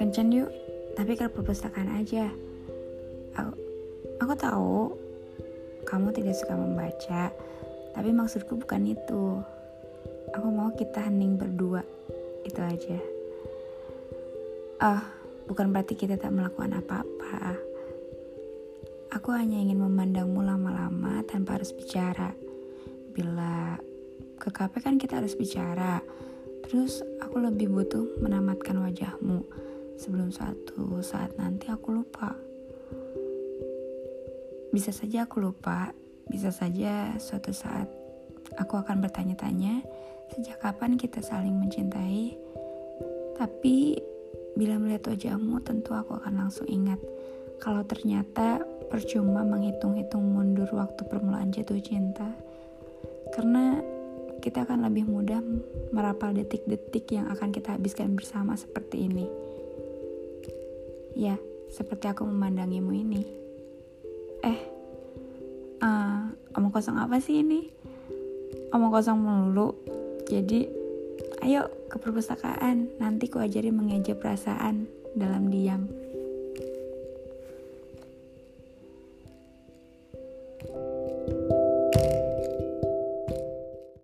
Kencan yuk, tapi ke perpustakaan aja. Aku, aku tahu kamu tidak suka membaca, tapi maksudku bukan itu. Aku mau kita hening berdua, itu aja. Ah, bukan berarti kita tak melakukan apa-apa. Aku hanya ingin memandangmu lama-lama tanpa harus bicara. Bila ke kafe kan kita harus bicara. Terus aku lebih butuh menamatkan wajahmu sebelum suatu saat nanti aku lupa. Bisa saja aku lupa, bisa saja suatu saat aku akan bertanya-tanya sejak kapan kita saling mencintai. Tapi bila melihat wajahmu tentu aku akan langsung ingat kalau ternyata percuma menghitung-hitung mundur waktu permulaan jatuh cinta. Karena kita akan lebih mudah merapal detik-detik yang akan kita habiskan bersama seperti ini. Ya, seperti aku memandangimu ini. Eh, uh, omong kosong apa sih ini? Omong kosong melulu. Jadi, ayo ke perpustakaan. Nanti ku ajari mengeja perasaan dalam diam.